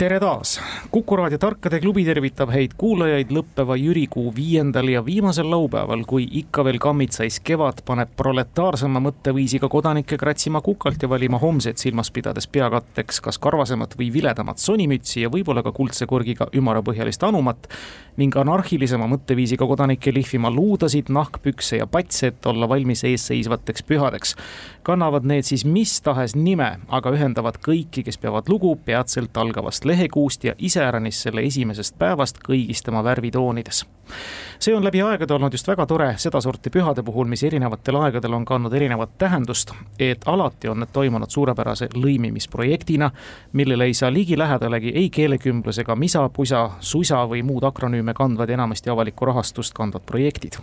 tere taas, Kuku raadio Tarkade klubi tervitab häid kuulajaid lõppeva jürikuu viiendal ja viimasel laupäeval, kui ikka veel kammitsais kevad paneb proletaarsema mõtteviisiga kodanikke kratsima kukalt ja valima homset silmas pidades peakatteks kas karvasemat või viledamat sonimütsi ja võib-olla ka kuldse korgiga ümarapõhjalist anumat ning anarhilisema mõtteviisiga kodanikke lihvima luudasid, nahkpükse ja patse, et olla valmis eesseisvateks pühadeks. kannavad need siis mis tahes nime, aga ühendavad kõiki, kes peavad lugu peatselt algavast lehekuust ja iseäranis selle esimesest päevast kõigis tema värvitoonides. see on läbi aegade olnud just väga tore sedasorti pühade puhul, mis erinevatel aegadel on kandnud erinevat tähendust, et alati on need toimunud suurepärase lõimimisprojektina, millele ei saa ligilähedalegi ei keelekümblus ega misa, pusa, susa või muud akronüüme kandvad ja enamasti avalikku rahastust kandvad projektid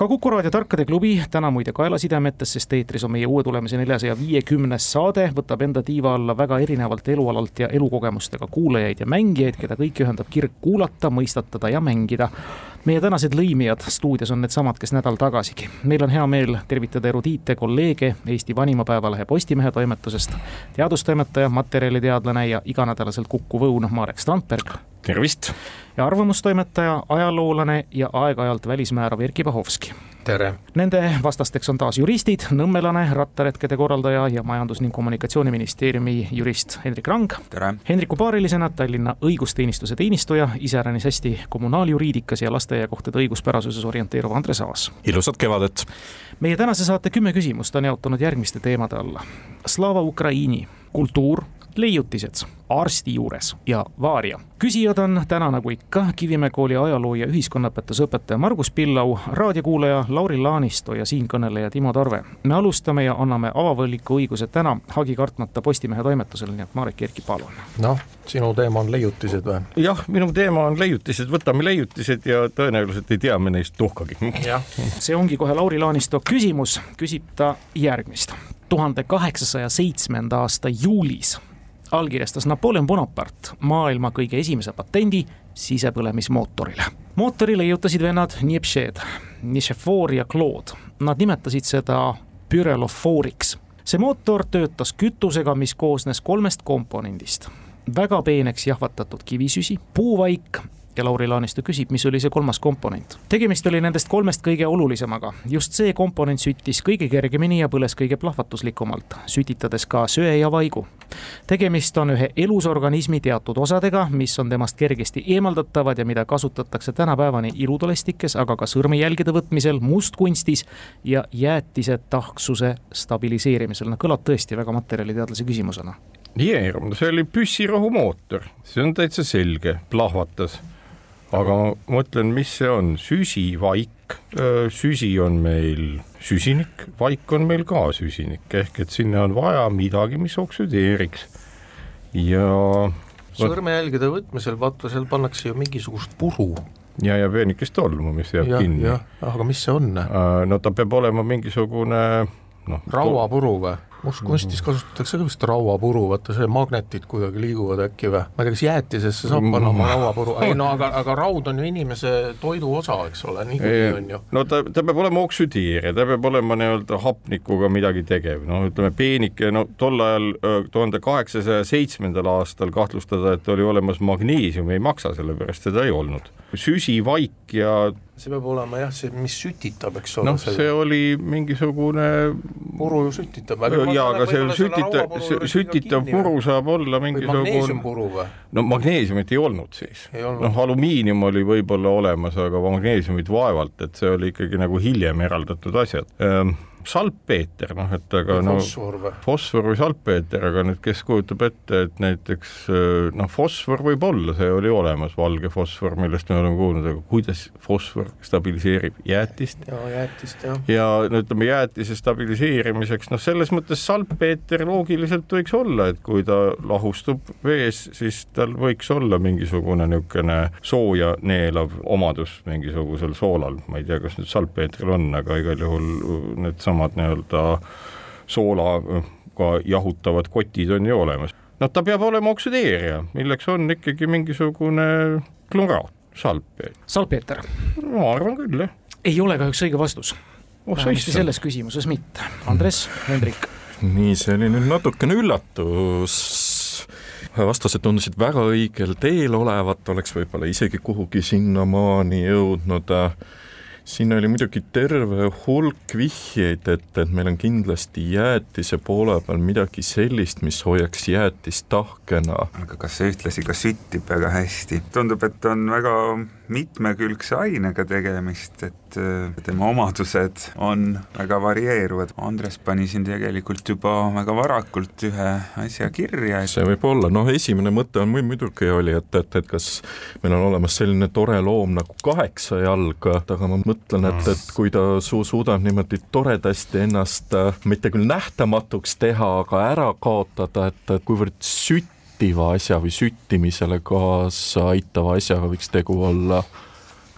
ka Kuku raadio Tarkade klubi täna muide kaelasidemetes, sest eetris on meie uue tulemise neljasaja viiekümnes saade, võtab enda tiiva alla väga erinevalt elualalt ja elukogemustega kuulajaid ja mängijaid, keda kõiki ühendab kirg kuulata, mõistatada ja mängida meie tänased lõimijad stuudios on needsamad, kes nädal tagasigi. meil on hea meel tervitada erudiite kolleege Eesti vanima päevalehe Postimehe toimetusest, teadustoimetaja, materjaliteadlane ja iganädalaselt kukkuv õun Marek Strandberg. Tervist! ja arvamustoimetaja, ajaloolane ja aeg-ajalt välismäärav Erkki Bahovski tere! Nende vastasteks on taas juristid, nõmmelane, rattaretkede korraldaja ja Majandus- ning Kommunikatsiooniministeeriumi jurist Hendrik Rang. tere! Hendriku paarilisena Tallinna õigusteenistuse teenistuja, iseäranis hästi kommunaaljuriidikas ja lasteaiakohtade õiguspärasuses orienteeruv Andres Aas. ilusat kevadet! meie tänase saate kümme küsimust on jaotunud järgmiste teemade alla. Slava Ukraini, kultuur leiutised arsti juures ja vaaria. küsijad on täna nagu ikka Kivimäe kooli ajaloo ja ühiskonnaõpetuse õpetaja Margus Pillau, raadiokuulaja Lauri Laanisto ja siinkõneleja Timo Tarve. me alustame ja anname avavõliku õiguse täna hagi kartmata Postimehe toimetusele, nii et Marek Erki, palun. noh, sinu teema on leiutised või? jah, minu teema on leiutised, võtame leiutised ja tõenäoliselt ei tea me neist tuhkagi. jah, see ongi kohe Lauri Laanisto küsimus, küsib ta järgmist. tuhande kaheksasaja seitsmenda aasta juulis allkirjastas Napoleon Bonaparte maailma kõige esimese patendi sisepõlemismootorile. mootori leiutasid vennad Niepšed, Nišefor ja Claude. Nad nimetasid seda pürelofooriks. see mootor töötas kütusega, mis koosnes kolmest komponendist. väga peeneks jahvatatud kivisüsi, puuvaik ja Lauri Laanistu küsib, mis oli see kolmas komponent. tegemist oli nendest kolmest kõige olulisemaga, just see komponent süttis kõige kergemini ja põles kõige plahvatuslikumalt, sütitades ka söe ja vaigu. tegemist on ühe elusorganismi teatud osadega, mis on temast kergesti eemaldatavad ja mida kasutatakse tänapäevani ilutulestikes, aga ka sõrmejälgede võtmisel, mustkunstis ja jäätise tahksuse stabiliseerimisel, no kõlab tõesti väga materjaliteadlase küsimusena. Jeer, see oli püssirahumootor, see on täitsa selge, plahvatas aga ma mõtlen, mis see on, süsivaik, süsi on meil süsinik, vaik on meil ka süsinik ehk et sinna on vaja midagi, mis oksüdeeriks ja. sõrmejälgede võtmisel vaata, seal pannakse ju mingisugust puru. ja, ja peenikest tolmu, mis jääb ja, kinni. aga mis see on? no ta peab olema mingisugune noh. rauapuru või? Mustkunstis kasutatakse ka vist rauapuru, vaata see magnetid kuidagi liiguvad äkki või? ma ei tea, kas jäätisesse saab panna oma rauapuru, ei no aga, aga raud on ju inimese toidu osa, eks ole, niikuinii on ju. no ta, ta peab olema oksüdeerija, ta peab olema nii-öelda hapnikuga midagi tegev, no ütleme, peenike, no tol ajal tuhande kaheksasaja seitsmendal aastal kahtlustada, et oli olemas magneesium, ei maksa, sellepärast seda ei olnud. süsivaik ja see peab olema jah, see, mis sütitab, eks ole. noh, see oli mingisugune puru ju sütitab. jaa, aga see sütitav, sütitav puru saab olla mingisugune magneesiumpuru või? no magneesiumit ei olnud siis. noh, alumiinium oli võib-olla olemas, aga magneesiumit vaevalt, et see oli ikkagi nagu hiljem eraldatud asjad ehm, salpeeter, noh et aga no fosfor või? fosfor või salpeeter, aga nüüd kes kujutab ette, et näiteks noh, fosfor võib olla, see oli olemas, valge fosfor, millest me oleme kuulnud, aga kuidas fosfor stabiliseerib jäätist? ja jäätist jah. ja no ütleme, jäätise stabiliseerimiseks, noh, selles mõttes salpeeter loogiliselt võiks olla, et kui ta lahustub vees, siis tal võiks olla mingisugune niisugune sooja neelav omadus mingisugusel soolal, ma ei tea, kas nüüd salpeetril on, aga igal juhul needsamad nii-öelda soolaga jahutavad kotid on ju olemas. noh, ta peab olema oksüdeerija, milleks on ikkagi mingisugune kluraat, salpeeter. salpeeter? ma arvan küll, jah. ei ole kahjuks õige vastus oh,. vähemasti selles küsimuses mitte. Andres, Hendrik. nii, see oli nüüd natukene üllatus vastased tundusid väga õigel teel olevat, oleks võib-olla isegi kuhugi sinnamaani jõudnud siin oli muidugi terve hulk vihjeid, et, et meil on kindlasti jäätise poole peal midagi sellist, mis hoiaks jäätist tahkena. aga kas see ühtlasi ka süttib väga hästi? tundub, et on väga mitmekülgse ainega tegemist, et äh, tema omadused on väga varieeruvad. Andres pani siin tegelikult juba väga varakult ühe asja kirja et.... see võib olla, noh, esimene mõte on muidugi oli, et, et, et kas meil on olemas selline tore loom nagu kaheksa jalga, aga ma mõtlen, et, et kui ta su suudab niimoodi toredasti ennast äh, mitte küll nähtamatuks teha, aga ära kaotada, et kuivõrd sütt süttiva asja või süttimisele kaasa aitava asjaga võiks tegu olla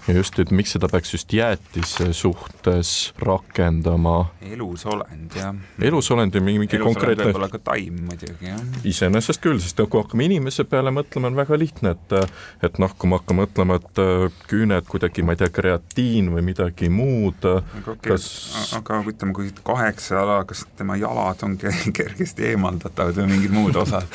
ja just, et miks seda peaks just jäätise suhtes rakendama? elusolend, jah. elusolend ja mingi, mingi konkreetne. võib-olla ka taim muidugi, jah. iseenesest küll, sest kui hakkame inimese peale mõtlema, on väga lihtne, et et noh, kui me hakkame mõtlema, et äh, küüned kuidagi, ma ei tea, kreatiin või midagi muud, kas aga ütleme, kui kaheksa jala, kas tema jalad on kergesti eemaldatavad või mingid muud osad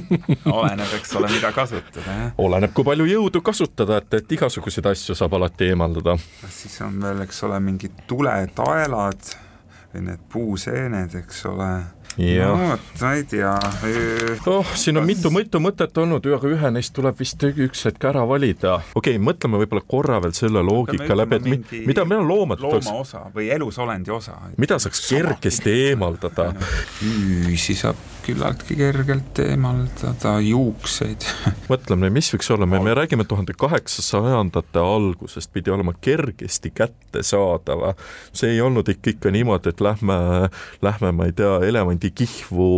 oleneb, eks ole, mida kasutada, jah. oleneb, kui palju jõudu kasutada, et, et igasuguseid asju saab saab alati eemaldada. siis on veel, eks ole, mingid tuletaelad või need puuseened, eks ole no vot, ma ei tea. oh, siin on mitu-mitu mõtet olnud, aga ühe neist tuleb vist üks hetk ära valida. okei okay,, mõtleme võib-olla korra veel selle loogika läbi, et mi, mida meil on loomad. looma osa või elusolendi osa. mida saaks kergesti eemaldada? küüsi saab küllaltki kergelt eemaldada, juukseid. mõtleme, mis võiks olla, me, me räägime tuhande kaheksasajandate algusest, pidi olema kergesti kättesaadav. see ei olnud ikka, ikka niimoodi, et lähme, lähme, ma ei tea, elevandi kihvu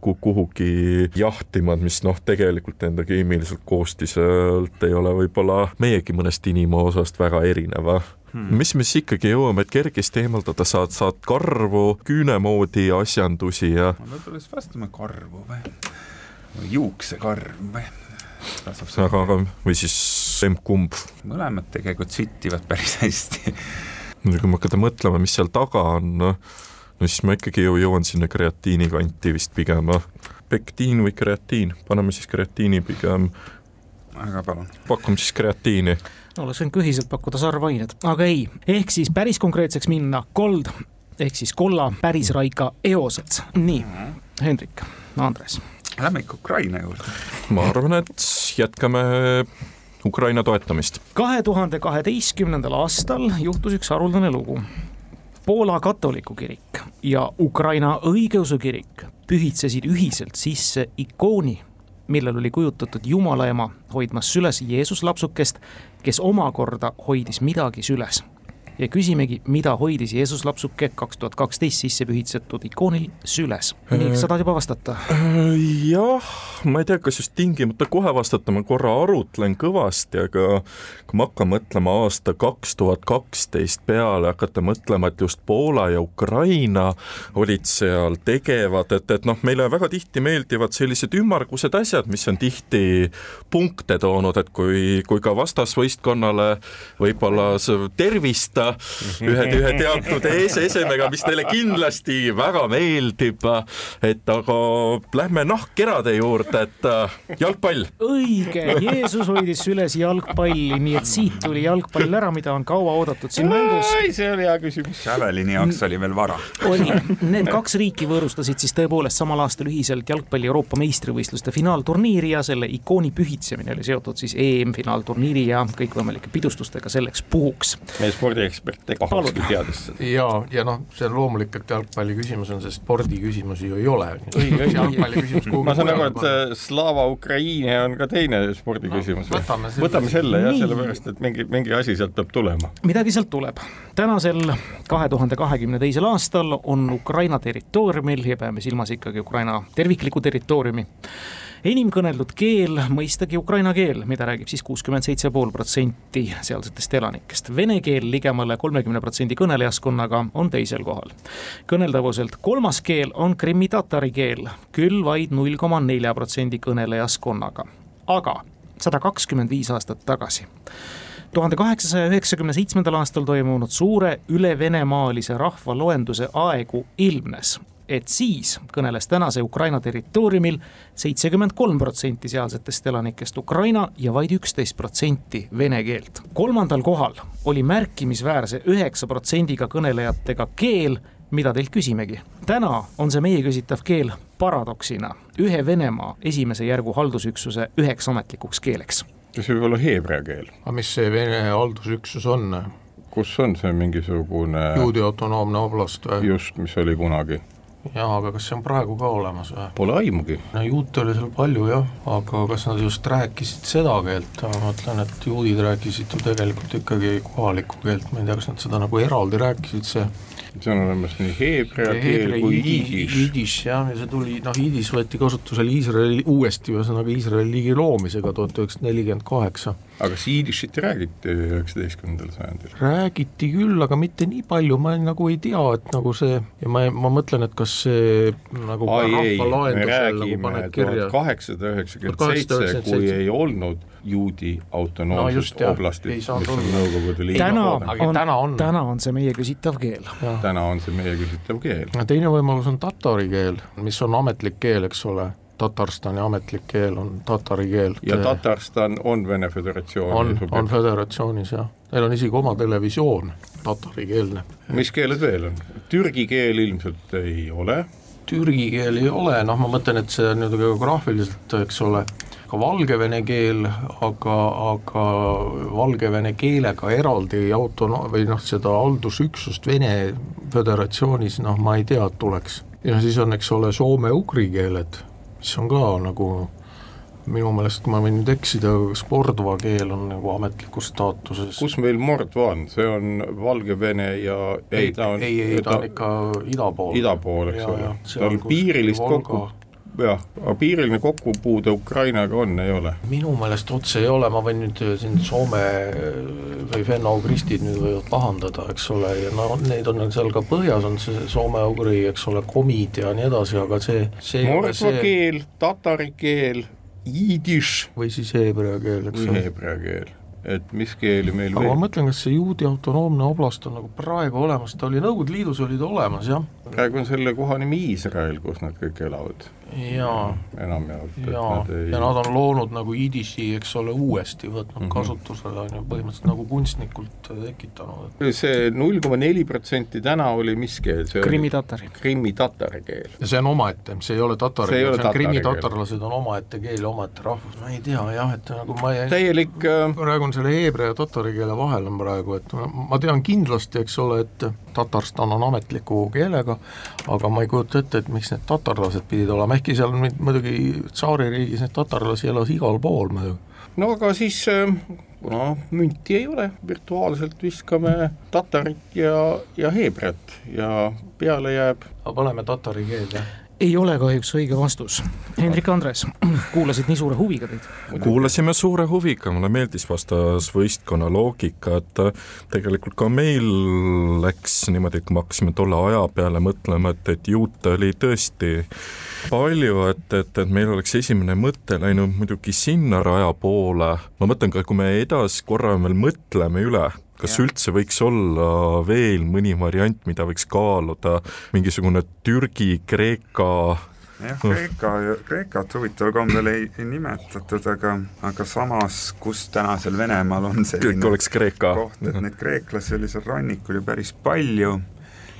kuhugi jahtima, mis noh, tegelikult enda keemiliselt koostiselt ei ole võib-olla meiegi mõnest inimosast väga erinev hmm.. mis me siis ikkagi jõuame, et kergesti eemaldada saad, saad karvu, küüne moodi asjandusi ja. võib-olla siis vastame karvu või, või juuksekarv või aga, aga või siis emb-kumb. mõlemad tegelikult süttivad päris hästi kui me hakkame mõtlema, mis seal taga on, noh no siis ma ikkagi ju jõuan sinna kreatiini kanti vist pigem, noh. pektiin või kreatiin, paneme siis kreatiini pigem. aga palun. pakume siis kreatiini. Oleks võinud ka ühiselt pakkuda sarvained, aga ei, ehk siis päris konkreetseks minna, kold ehk siis kolla pärisraika eosed, nii, Hendrik, Andres. Lähme ikka Ukraina juurde. ma arvan, et jätkame Ukraina toetamist. kahe tuhande kaheteistkümnendal aastal juhtus üks haruldane lugu Poola katoliku kirik ja Ukraina õigeusu kirik pühitsesid ühiselt sisse ikooni, millel oli kujutatud Jumala ema hoidmas süles Jeesus lapsukest, kes omakorda hoidis midagi süles ja küsimegi, mida hoidis Jeesus lapsuke kaks tuhat kaksteist sisse pühitsetud ikoonil süles. nii, kas sa tahad juba vastata? jah, ma ei tea, kas just tingimata kohe vastata, ma korra arutlen kõvasti, aga kui ma hakkan mõtlema aasta kaks tuhat kaksteist peale, hakata mõtlema, et just Poola ja Ukraina olid seal tegevad, et, et noh, meile väga tihti meeldivad sellised ümmargused asjad, mis on tihti punkte toonud, et kui, kui ka vastasvõistkonnale võib-olla tervist ühe, ühe teatud es esemega, mis neile kindlasti väga meeldib. et aga lähme nahkkerade juurde, et äh, jalgpall. õige, Jeesus hoidis süles jalgpalli, nii et siit tuli jalgpall ära, mida on kaua oodatud siin mängus. see oli hea küsimus. Javelini jaoks oli veel vara. oli, need kaks riiki võõrustasid siis tõepoolest samal aastal ühiselt jalgpalli Euroopa meistrivõistluste finaalturniiri ja selle ikooni pühitsemine oli seotud siis EM-finaalturniiri ja kõikvõimalike pidustustega selleks puhuks. meie spordi ekspert Ego Hauski teadis seda. ja, ja noh, see on loomulik, et jalgpalli küsimus on, sest spordiküsimusi ju ei ole. ma saan aru, et äh, Slava Ukraini on ka teine spordiküsimus no,. võtame selle, võtame selle jah, sellepärast et mingi, mingi asi sealt peab tulema. midagi sealt tuleb. tänasel kahe tuhande kahekümne teisel aastal on Ukraina territooriumil ja peame silmas ikkagi Ukraina terviklikku territooriumi enim kõneldud keel, mõistagi ukraina keel, mida räägib siis kuuskümmend seitse pool protsenti sealsetest elanikest. Vene keel ligemale kolmekümne protsendi kõnelejaskonnaga on teisel kohal. kõneldavuselt kolmas keel on krimmi-tatari keel, küll vaid null koma nelja protsendi kõnelejaskonnaga. aga sada kakskümmend viis aastat tagasi tuhande kaheksasaja üheksakümne seitsmendal aastal toimunud suure ülevenemaalise rahvaloenduse aegu ilmnes, et siis kõneles tänase Ukraina territooriumil seitsekümmend kolm protsenti sealsetest elanikest ukraina ja vaid üksteist protsenti vene keelt. kolmandal kohal oli märkimisväärse üheksa protsendiga kõnelejatega keel, mida teilt küsimegi. täna on see meie küsitav keel paradoksina ühe Venemaa esimese järgu haldusüksuse üheks ametlikuks keeleks. see võib olla heebrea keel? aga mis see Vene haldusüksus on? kus on see mingisugune juudi autonoomne oblast või? just, mis oli kunagi jaa, aga kas see on praegu ka olemas või? Pole aimugi. no juute oli seal palju jah, aga kas nad just rääkisid seda keelt, ma mõtlen, et juudid rääkisid ju tegelikult ikkagi kohalikku keelt, ma ei tea, kas nad seda nagu eraldi rääkisid, see see on olemas nii heebrea keel kui jiidiš. jiidiš jah, ja see tuli, noh, jiidiš võeti kasutusele Iisraeli, uuesti ühesõnaga Iisraeli liigi loomisega tuhat üheksasada nelikümmend kaheksa. aga kas jiidišit räägiti üheksateistkümnendal sajandil? räägiti küll, aga mitte nii palju, ma nagu ei tea, et nagu see ja ma, ma mõtlen, et kas see nagu ai ei, me räägime nagu tuhat kaheksasada üheksakümmend seitse, kui ei olnud juudi autonoomsust no oblastit, mis on Nõukogude Liidu täna on, täna on, täna on see meie küsitav keel. täna on see meie küsitav keel. teine võimalus on tatari keel, mis on ametlik keel, eks ole Tatarstani ametlik keel on tatari keel. ja Tatarstan on Vene Föderatsiooni on, on föderatsioonis jah, neil on isegi oma televisioon, tatarikeelne. mis keeled veel on? Türgi keel ilmselt ei ole? Türgi keel ei ole, noh ma mõtlen, et see on ju geograafiliselt, eks ole, ka valgevene keel, aga, aga valgevene keelega eraldi autono- või noh, seda haldusüksust Vene Föderatsioonis noh, ma ei tea, et tuleks. ja siis on, eks ole, soome-ugri keeled, mis on ka nagu minu meelest, ma võin nüüd eksida, kas mordva keel on nagu ametlikus staatuses? kus meil mordva on, see on Valgevene ja ei, ta on ei, ei, ta on ikka ida pool. ida pool, eks ole, tal piirilist kokku jah, piiriline kokkupuude Ukrainaga on, ei ole? minu meelest otse ei ole, ma võin nüüd äh, siin Soome äh, või venna-ugristid nüüd võivad pahandada, eks ole, ja no neid on seal ka põhjas, on see soome-ugri, eks ole, komid ja nii edasi, aga see, see mordva see... keel, tatari keel, jiidiš või siis heebrea keel, eks ole. heebrea keel et mis keeli meil aga veel ma mõtlen, kas see juudi autonoomne oblast on nagu praegu olemas, ta oli Nõukogude Liidus oli ta olemas, jah. praegu on selle koha nimi Iisrael, kus nad kõik elavad jaa, enamjaolt. jaa, ei... ja nad on loonud nagu idiši, eks ole, uuesti võtnud mm -hmm. kasutusele, on ju, põhimõtteliselt nagu kunstnikult tekitanud. see null koma neli protsenti täna oli mis keel? krimmi-tatari. krimmi-tatari keel. ja see on omaette, see ei ole tatari keel, see on krimmi-tatarlased on omaette keel ja omaette rahvus, ma ei tea jah, et nagu ma ei täielik äh... praegu on selle heebrea ja tatari keele vahel on praegu, et ma tean kindlasti, eks ole, et Tatarstan on ametliku keelega, aga ma ei kujuta ette, et miks need tatarlased pidid olema, ehkki seal muidugi tsaaririigis neid tatarlasi elas igal pool muidugi. no aga siis äh, kuna münti ei ole, virtuaalselt viskame tatarit ja, ja heebreat ja peale jääb paneme tatari keelde ei ole kahjuks õige vastus. Hendrik Andres, kuulasid nii suure huviga teid? kuulasime suure huviga, mulle meeldis vastasvõistkonna loogika, et tegelikult ka meil läks niimoodi, et kui me hakkasime tolle aja peale mõtlema, et, et juute oli tõesti palju, et, et, et meil oleks esimene mõte läinud muidugi sinna raja poole, ma mõtlen ka, kui me edasi korra veel mõtleme üle, kas ja. üldse võiks olla veel mõni variant, mida võiks kaaluda, mingisugune Türgi, Kreeka. Jah, Kreeka, Kreekat huvitaval kombel ei, ei nimetatud, aga, aga samas, kus tänasel Venemaal on selline oleks Kreeka. koht, et neid kreeklasi oli seal rannikul ju päris palju,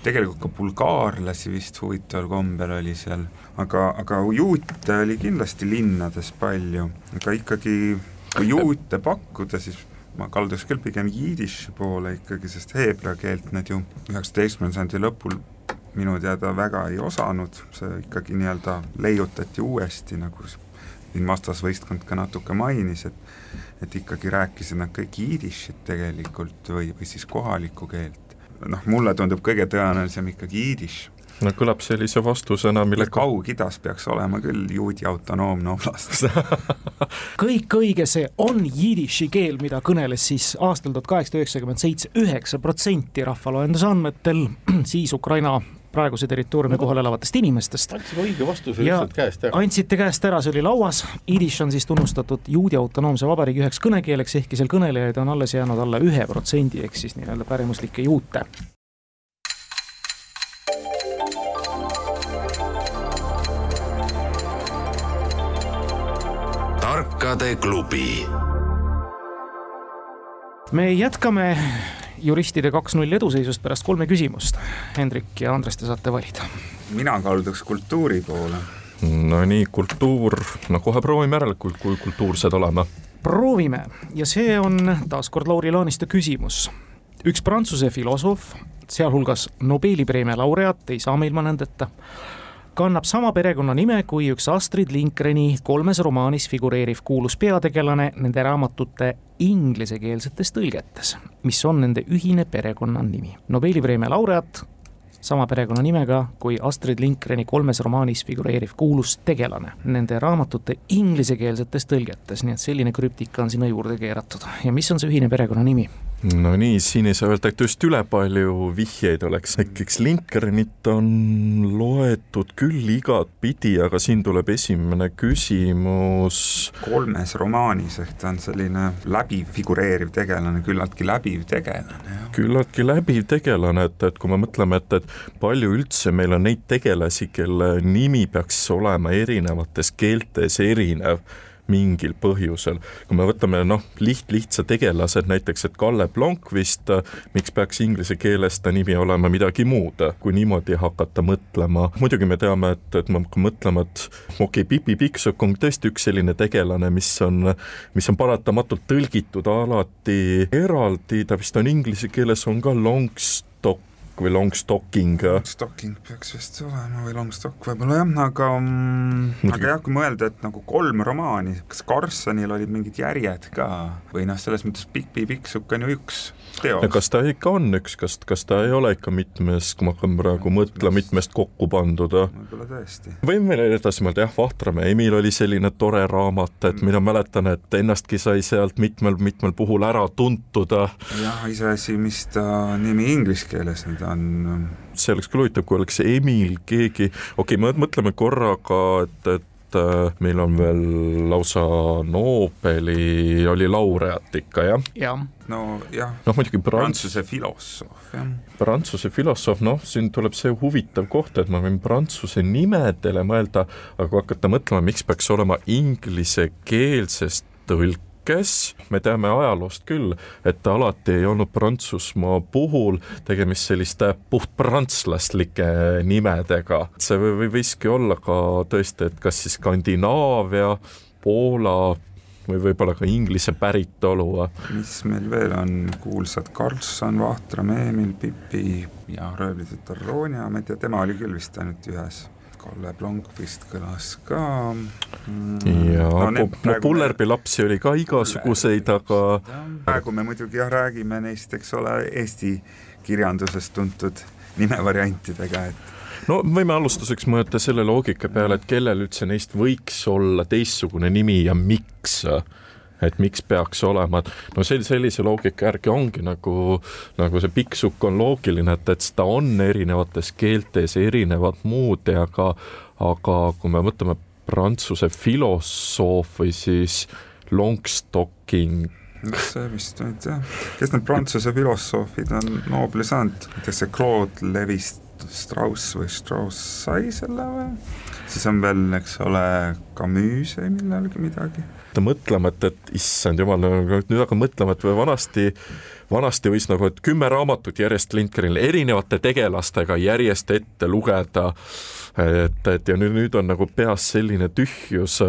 tegelikult ka bulgaarlasi vist huvitaval kombel oli seal, aga, aga juute oli kindlasti linnades palju, aga ikkagi kui juute pakkuda, siis ma kalduks küll pigem jiidiši poole ikkagi, sest heebrea keelt nad ju üheksateistkümnenda sajandi lõpul minu teada väga ei osanud, see ikkagi nii-öelda leiutati uuesti, nagu siin vastasvõistkond ka natuke mainis, et et ikkagi rääkisid nad kõik jiidishit tegelikult või, või siis kohalikku keelt. noh, mulle tundub kõige tõenäolisem ikkagi jiidiš no kõlab sellise vastusena, mille Kaug-Idas peaks olema küll juudi autonoomne oblast kõik õige, see on jidiši keel, mida kõneles siis aastal tuhat kaheksasada üheksakümmend seitse üheksa protsenti rahvaloenduse andmetel siis Ukraina praeguse territooriumi kohal elavatest inimestest. andsime õige vastuse lihtsalt käest ära. andsite käest ära, see oli lauas, jidiš on siis tunnustatud juudi autonoomse vabariigi üheks kõnekeeleks, ehkki seal kõnelejaid on alles jäänud alla ühe protsendi, ehk siis nii-öelda pärimuslikke juute tarkade klubi. me jätkame juristide kaks-null eduseisust pärast kolme küsimust. Hendrik ja Andres, te saate valida. mina kalduks kultuuri poole. no nii, kultuur, no kohe proovime ära, kui, kultuursed oleme. proovime ja see on taaskord Lauri Laaniste küsimus. üks Prantsuse filosoof, sealhulgas Nobeli preemia laureaat, ei saa me ilma nendeta kannab sama perekonnanime kui üks Astrid Lindgreni kolmes romaanis figureeriv kuulus peategelane nende raamatute inglisekeelsetes tõlgetes, mis on nende ühine perekonnanimi. Nobeli preemia laureaat, sama perekonnanimega kui Astrid Lindgreni kolmes romaanis figureeriv kuulus tegelane nende raamatute inglisekeelsetes tõlgetes, nii et selline krüptika on sinna juurde keeratud. ja mis on see ühine perekonnanimi? No nii, siin ei saa öelda, et just ülepalju vihjeid oleks, näiteks Linkernit on loetud küll igatpidi, aga siin tuleb esimene küsimus. kolmes romaanis ehk ta on selline läbiv figureeriv tegelane, küllaltki läbiv tegelane. küllaltki läbiv tegelane, et, et kui me mõtleme, et, et palju üldse meil on neid tegelasi, kelle nimi peaks olema erinevates keeltes erinev mingil põhjusel. kui me võtame noh, liht-lihtsa tegelased näiteks, et Kalle Blomqvist, miks peaks inglise keeles ta nimi olema midagi muud, kui niimoodi hakata mõtlema. muidugi me teame, et, et me hakkame mõtlema, et okei okay,, Pipi Pikksokk on tõesti üks selline tegelane, mis on, mis on paratamatult tõlgitud alati eraldi, ta vist on inglise keeles on ka Longstock või long stocking. Stocking peaks vist olema või long stock võib-olla jah, aga mm, aga jah, kui mõelda, et nagu kolm romaani, kas Carsonil olid mingid järjed ka või noh, selles mõttes Pikk Pikksukk on ju üks. Kas ta ikka on üks, kas, kas ta ei ole ikka mitmest, kui ma hakkan praegu mõtlema, mitmest kokku pandud? võib-olla tõesti. võime veel edasi mõelda, jah, Vahtramäe Emil oli selline tore raamat, et mina mäletan, et ennastki sai sealt mitmel-mitmel puhul ära tuntud. jah, iseasi, mis ta nimi inglise keeles nüüd on. see oleks küll huvitav, kui oleks Emil keegi, okei okay,, mõtleme korraga, et, et äh, meil on veel lausa Nobeli oli laureaat ikka jah? jah. nojah. noh, muidugi Prants... Prantsuse filosoof jah. Prantsuse filosoof, noh, siin tuleb see huvitav koht, et ma võin prantsuse nimedele mõelda, aga kui hakata mõtlema, miks peaks olema inglisekeelsest tõlk kes, me teame ajaloost küll, et alati ei olnud Prantsusmaa puhul tegemist selliste puhtprantslaslike nimedega, see või võiski olla ka tõesti, et kas siis Skandinaavia, Poola või võib-olla ka inglise päritolu. mis meil veel on, kuulsad Karlsson, Vahtram, Emil, Pipi ja röövlitütar ei tea, tema oli küll vist ainult ühes Kalle Blomqvist kõlas ka mm,. ja no, no Pullerbi lapsi oli ka igasuguseid, aga. praegu me muidugi jah, räägime neist, eks ole, Eesti kirjanduses tuntud nimevariantidega, et no võime alustuseks mõelda selle loogika peale, et kellel üldse neist võiks olla teistsugune nimi ja miks et miks peaks olema, et no sel-, sellise loogika järgi ongi nagu, nagu see pikksukk on loogiline, et, et ta on erinevates keeltes erinevat moodi, aga, aga kui me võtame prantsuse filosoof või siis Longstocking see vist nüüd jah, kes need prantsuse filosoofid on Nobeli saanud, kas see Claude Levi Strauss või Strauss sai selle või? siis on veel, eks ole, Camus või millalgi midagi. Mõtlema, et, et issand jumal, nüüd hakkan mõtlema, et vanasti, vanasti võis nagu, et kümme raamatut järjest Lindgrenile erinevate tegelastega järjest ette lugeda. et, et ja nüüd, nüüd on nagu peas selline tühjus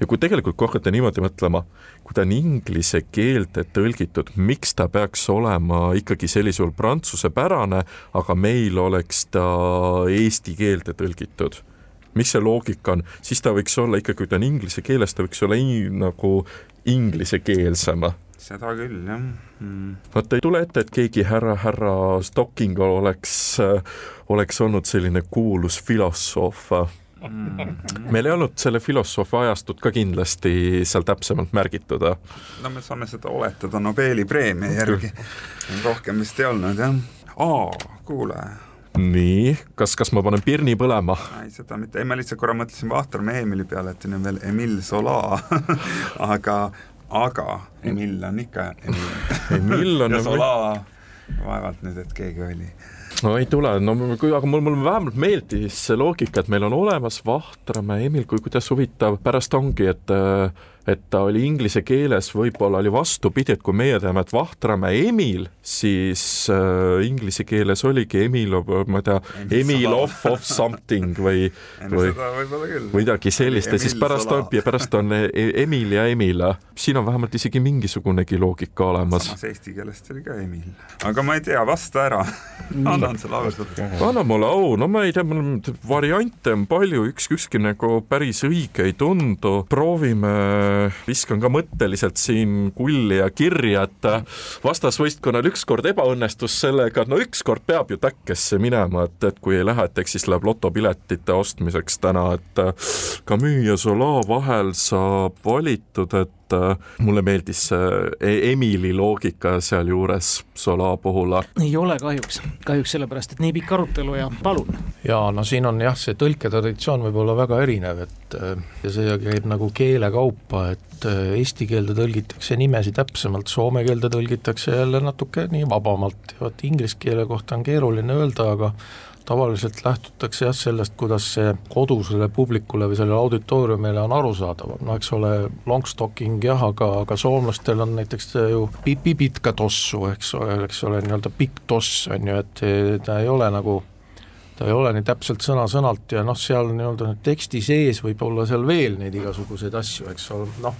ja kui tegelikult kui hakata niimoodi mõtlema, kui ta on inglise keelde tõlgitud, miks ta peaks olema ikkagi sellisel juhul prantsusepärane, aga meil oleks ta eesti keelde tõlgitud mis see loogika on, siis ta võiks olla ikkagi, kui ta on inglise keeles, ta võiks olla in, nagu inglisekeelsem seda küll, jah. Mm.. vot ei tule ette, et keegi härra, härra Stocking oleks, oleks olnud selline kuulus filosoof. Mm. meil ei olnud selle filosoofi ajastut ka kindlasti seal täpsemalt märgitud. no me saame seda oletada Nobeli preemia järgi, rohkem vist ei olnud jah. aa, kuule nii, kas, kas ma panen pirni põlema? ei, seda mitte, ei ma lihtsalt korra mõtlesin Vahtramäe Emili peale, et on veel Emil Sola aga aga Emil on ikka Emil. Emil on ja Sola, vaevalt nüüd, et keegi oli. No ei tule, no kui, aga mul, mulle vähemalt meeldis see loogika, et meil on olemas Vahtramäe Emil, kui kuidas huvitav, pärast ongi, et et ta oli inglise keeles, võib-olla oli vastupidi, et kui meie teame, et Vahtramäe Emil, siis äh, inglise keeles oligi Emil, ma ei tea, Emil off of something või või midagi sellist ja siis pärast on, ja pärast on e-, e-, Emil ja Emil. siin on vähemalt isegi mingisugunegi loogika olemas. samas eesti keelest oli ka Emil. aga ma ei tea, vasta ära annan sulle ausalt. anna mulle au, no ma ei tea, mul variante on palju, üks, ükski nagu päris õige ei tundu, proovime viskan ka mõtteliselt siin kulli ja kirja, et vastasvõistkonnal ükskord ebaõnnestus sellega, no ükskord peab ju täkkesse minema, et, et kui ei lähe, et eks siis läheb lotopiletite ostmiseks täna, et ka müüja Sola vahel saab valitud, et mulle meeldis see e-, Emili loogika sealjuures Sola puhul. ei ole kahjuks, kahjuks sellepärast, et nii pikk arutelu ja palun. ja no siin on jah, see tõlketraditsioon võib olla väga erinev, et ja see käib nagu keele kaupa, et eesti keelde tõlgitakse nimesid täpsemalt, soome keelde tõlgitakse jälle natuke nii vabamalt ja vot inglise keele kohta on keeruline öelda, aga tavaliselt lähtutakse jah sellest, kuidas see kodusele publikule või sellele auditooriumile on arusaadav, no eks ole, longstocking jah, aga, aga soomlastel on näiteks ju pipitka tossu, eks ole, eks ole, nii-öelda pikk toss on ju, et ta ei ole nagu ta ei ole nii täpselt sõna-sõnalt ja noh, seal nii-öelda teksti sees võib olla seal veel neid igasuguseid asju, eks ole, noh,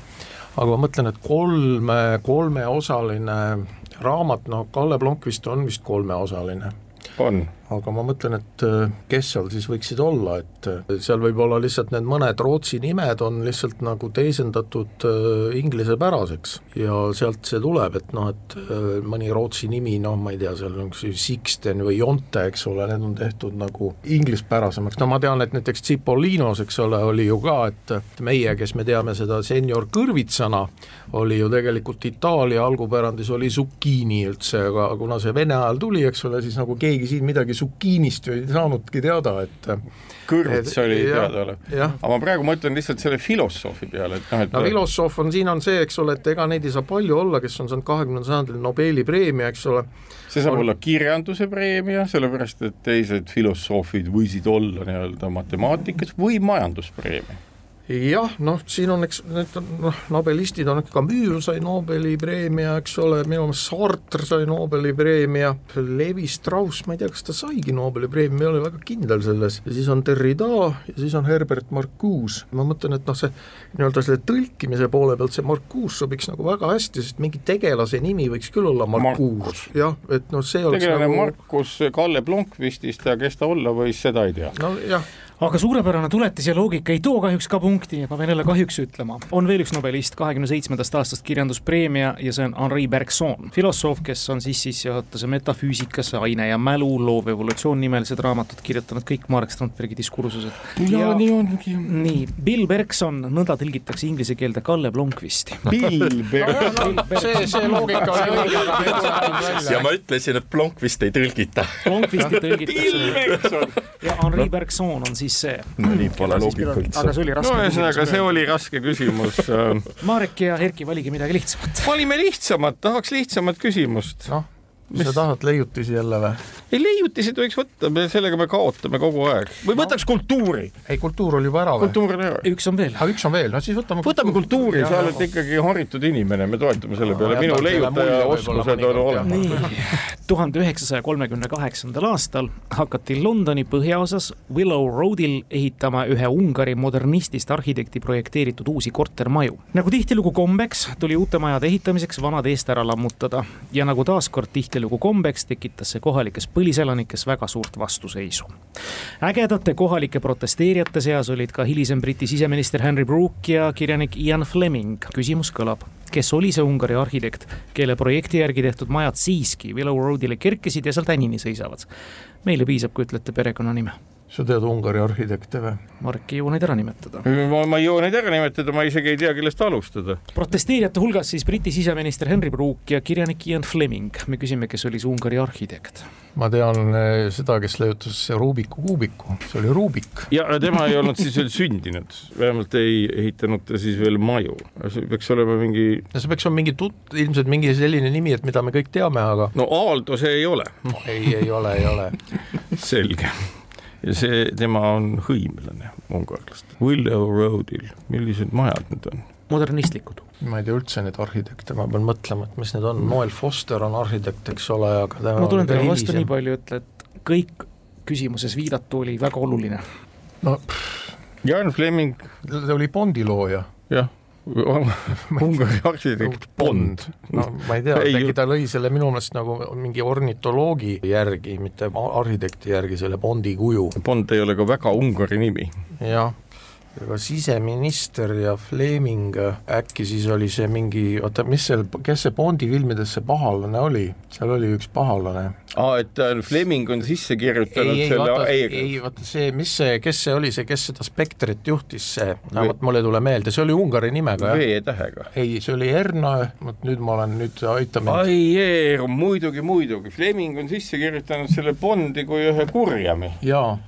aga ma mõtlen, et kolme, kolmeosaline raamat, noh, Kalle Blomqvist on vist kolmeosaline. On. Aga ma mõtlen, et äh, kes seal siis võiksid olla, et äh, seal võib olla lihtsalt need mõned Rootsi nimed on lihtsalt nagu teisendatud äh, inglisepäraseks ja sealt see tuleb, et noh, et mõni Rootsi nimi, noh, ma ei tea, seal on Sixten või Jonte, eks ole, need on tehtud nagu inglispärasemaks, no ma tean, et näiteks Cipolinos, eks ole, oli ju ka, et meie, kes me teame seda senior kõrvitsana, oli ju tegelikult Itaalia algupärandis oli zucchini üldse, aga kuna see Vene ajal tuli, eks ole, siis nagu keegi siin midagi zucchiinist ju ei saanudki teada, et kõrvits oli teadaolev. aga ma praegu mõtlen lihtsalt selle filosoofi peale, et noh, et no filosoof on, siin on see, eks ole, et ega neid ei saa palju olla, kes on saanud kahekümnendal sajandil Nobeli preemia, eks ole. see saab on... olla kirjanduse preemia, sellepärast et teised filosoofid võisid olla nii-öelda matemaatikas või majanduspreemia jah, noh, siin on, eks need on noh, nobelistid on, Camus sai Nobeli preemia, eks ole, minu meelest Sartre sai Nobeli preemia, Levi Strauss, ma ei tea, kas ta saigi Nobeli preemia, ma ei ole väga kindel selles, ja siis on Derrida ja siis on Herbert Marcuse, ma mõtlen, et noh, see nii-öelda selle tõlkimise poole pealt see Marcuse sobiks nagu väga hästi, sest mingi tegelase nimi võiks küll olla Marcuse, jah, et noh, see oleks tegelane nagu... Markus Kalle Blomqvistist ja kes ta olla võis, seda ei tea. nojah aga suurepärane tuletis ja loogika ei too kahjuks ka punkti, ma pean jälle kahjuks ütlema. on veel üks nobelist, kahekümne seitsmendast aastast kirjanduspreemia ja see on Henri Bergson, filosoof, kes on siis sissejuhatuse metafüüsikasse, aine ja mälu, loov evolutsioon nimelised raamatud kirjutanud, kõik Marek Strandbergi diskursused. ja, ja nii ongi. nii, Bill Bergson, nõnda tõlgitakse inglise keelde Kalle Blomqvisti. Bill Bergson see, see loogika oli õige. ja ma ütlesin, et Blomqvist ei tõlgita. Blomqvisti tõlgitakse. ja Henri Bergson on siis siis see. no nii pole loogikult. aga see oli raske no ühesõnaga, see oli raske küsimus äh. Marek ja Erki, valige midagi lihtsamat. valime lihtsamat, tahaks lihtsamat küsimust. noh, mis sa tahad, leiutisi jälle või? ei, leiutised võiks võtta, me sellega me kaotame kogu aeg. või võtaks no. kultuuri. ei, kultuur oli juba ära või? kultuur oli ära. üks on veel. aga üks on veel, no siis võtame võtame kultuuri, sa oled ikkagi haritud inimene, me toetame selle peale, minu leiutaja oskused on olemas. tuhande üheksasaja kolmekümne kaheksandal aastal hakati Londoni põhjaosas Willow Roadil ehitama ühe Ungari modernistist arhitekti projekteeritud uusi kortermaju. nagu tihtilugu kombeks, tuli uute majade ehitamiseks vanad eest ära lammutada ja nagu taaskord tihtilugu kombeks, tekitas see kohalikes põliselanikes väga suurt vastuseisu. ägedate kohalike protesteerijate seas olid ka hilisem Briti siseminister Henry Brooke ja kirjanik Ian Fleming. küsimus kõlab kes oli see Ungari arhitekt, kelle projekti järgi tehtud majad siiski Willow Roadile kerkisid ja seal tänini seisavad. meile piisab, kui ütlete perekonnanime. Sa tead Ungari arhitekte või? Marek ei jõua neid ära nimetada. ma, ma ei jõua neid ära nimetada, ma isegi ei tea, kellest alustada. protesteerijate hulgas siis Briti siseminister Henry Brooke ja kirjanik Ian Fleming. me küsime, kes oli see Ungari arhitekt ma tean eh, seda, kes leiutas Rubiku kuubiku, see oli Rubik. ja tema ei olnud siis veel sündinud, vähemalt ei ehitanud ta siis veel maju, see peaks olema mingi. no see peaks olema mingi tut-, ilmselt mingi selline nimi, et mida me kõik teame, aga. no Aaldo see ei ole. ei, ei ole, ei ole selge ja see, tema on hõimlane ungarlast. Willow Roadil, millised majad need on? modernistlikud ma ei tea üldse neid arhitekte, ma pean mõtlema, et mis need on, Noel Foster on arhitekt, eks ole, aga tema ma tulen teile vastu nii palju, ütle, et kõik küsimuses viidatu oli väga oluline. no Jan Fleming ta oli Bondi looja. jah, Ungari arhitekt Bond. no ma ei tea, äkki ta lõi selle minu meelest nagu mingi ornitoloogi järgi, mitte arhitekti järgi, selle Bondi kuju. Bond ei ole ka väga Ungari nimi. jah ka siseminister ja Fleming, äkki siis oli see mingi, oota, mis seal, kes see Bondi filmides see pahalane oli, seal oli üks pahalane. Aa, et äh, Fleming on sisse kirjutanud ei, ei, selle vaata, ei, vaata see, mis see, kes see oli, see, kes seda Spektrit juhtis, see, vot mul ei tule meelde, see oli Ungari nimega? V-tähega. ei, see oli Erna, vot nüüd ma olen, nüüd aita mind. ai muidugi, muidugi, Fleming on sisse kirjutanud selle Bondi kui ühe kurjami.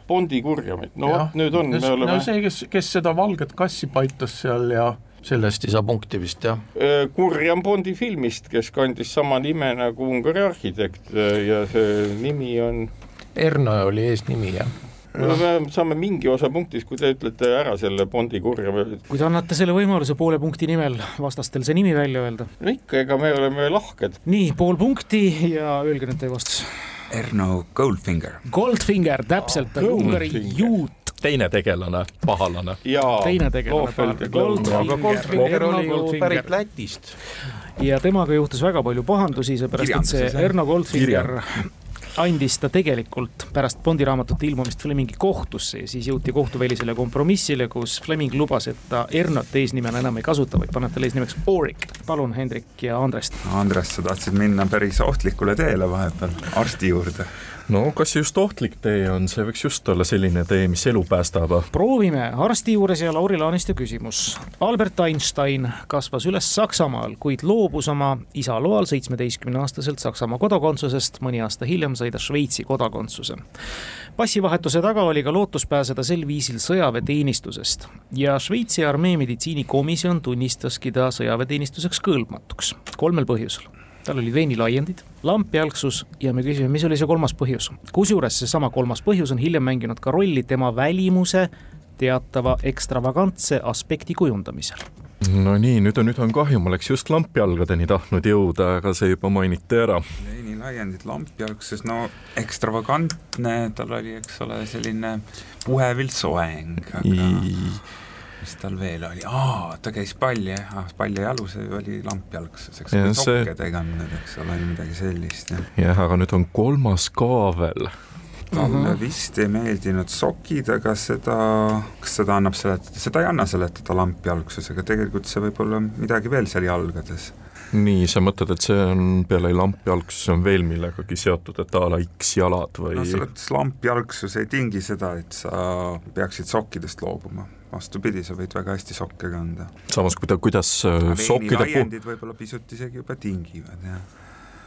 Bondi kurjami, no vot, nüüd on, me oleme no see, kes, kes seda valget kassi paitas seal ja sellest ei saa punkti vist, jah? Kurjam Bondi filmist, kes kandis sama nime nagu Ungari arhitekt ja see nimi on Erno oli eesnimi, jah no me saame mingi osa punktist, kui te ütlete ära selle Bondi kurja. kui te annate selle võimaluse poole punkti nimel vastastel see nimi välja öelda. no ikka, ega me oleme lahked. nii, pool punkti ja öelge nüüd teie vastus. Erno Goldfinger. Goldfinger, täpselt oh,, Ungari juut teine tegelane, pahalane. teine tegelane, Goldfinger oli ju pärit Lätist. ja temaga juhtus väga palju pahandusi, seepärast et see Erno Goldfinger andis ta tegelikult pärast Bondi raamatute ilmumist Flemingi kohtusse ja siis jõuti kohtuvälisele kompromissile, kus Fleming lubas, et ta Ernot eesnimena enam ei kasuta, vaid paneb talle eesnimeks Orik. palun, Hendrik ja Andrest. Andres, sa tahtsid minna päris ohtlikule teele vahepeal, arsti juurde no kas just ohtlik tee on, see võiks just olla selline tee, mis elu päästab. proovime, arsti juures ja Lauri Laaniste küsimus. Albert Einstein kasvas üles Saksamaal, kuid loobus oma isa loal seitsmeteistkümneaastaselt Saksamaa kodakondsusest, mõni aasta hiljem sai ta Šveitsi kodakondsuse. passivahetuse taga oli ka lootus pääseda sel viisil sõjaväeteenistusest ja Šveitsi armee meditsiinikomisjon tunnistaski ta sõjaväeteenistuseks kõlbmatuks kolmel põhjusel tal olid veinilaiendid, lampjalgsus ja me küsime, mis oli see kolmas põhjus. kusjuures seesama kolmas põhjus on hiljem mänginud ka rolli tema välimuse teatava ekstravagantse aspekti kujundamisel no nii, nüüd on, nüüd on kahju, ma oleks just lampjalgadeni tahtnud jõuda, aga see juba mainiti ära. veinilaiendid lampjalgses, no ekstravagantne, tal oli, eks ole, selline puhevilt soeng, aga mis tal veel oli, aa, ta käis palli, ah, pallijalus oli lampjalgsus, eks ole, sokke teganud, eks ole, midagi sellist. jah, aga nüüd on kolmas ka veel talle uh -huh. vist ei meeldinud sokid, aga seda, kas seda annab seletada, seda ei anna seletada lampjalgsusega, tegelikult see võib olla midagi veel seal jalgades nii, sa mõtled, et see on peale lampjalgsus on veel millegagi seotud, et a la X-jalad või? no selles mõttes lampjalgsus ei tingi seda, et sa peaksid sokkidest loobuma vastupidi, sa võid väga hästi sokke kanda. samas, kuida-, kuidas äh, sokkide pu-. võib-olla pisut isegi juba tingivad, jah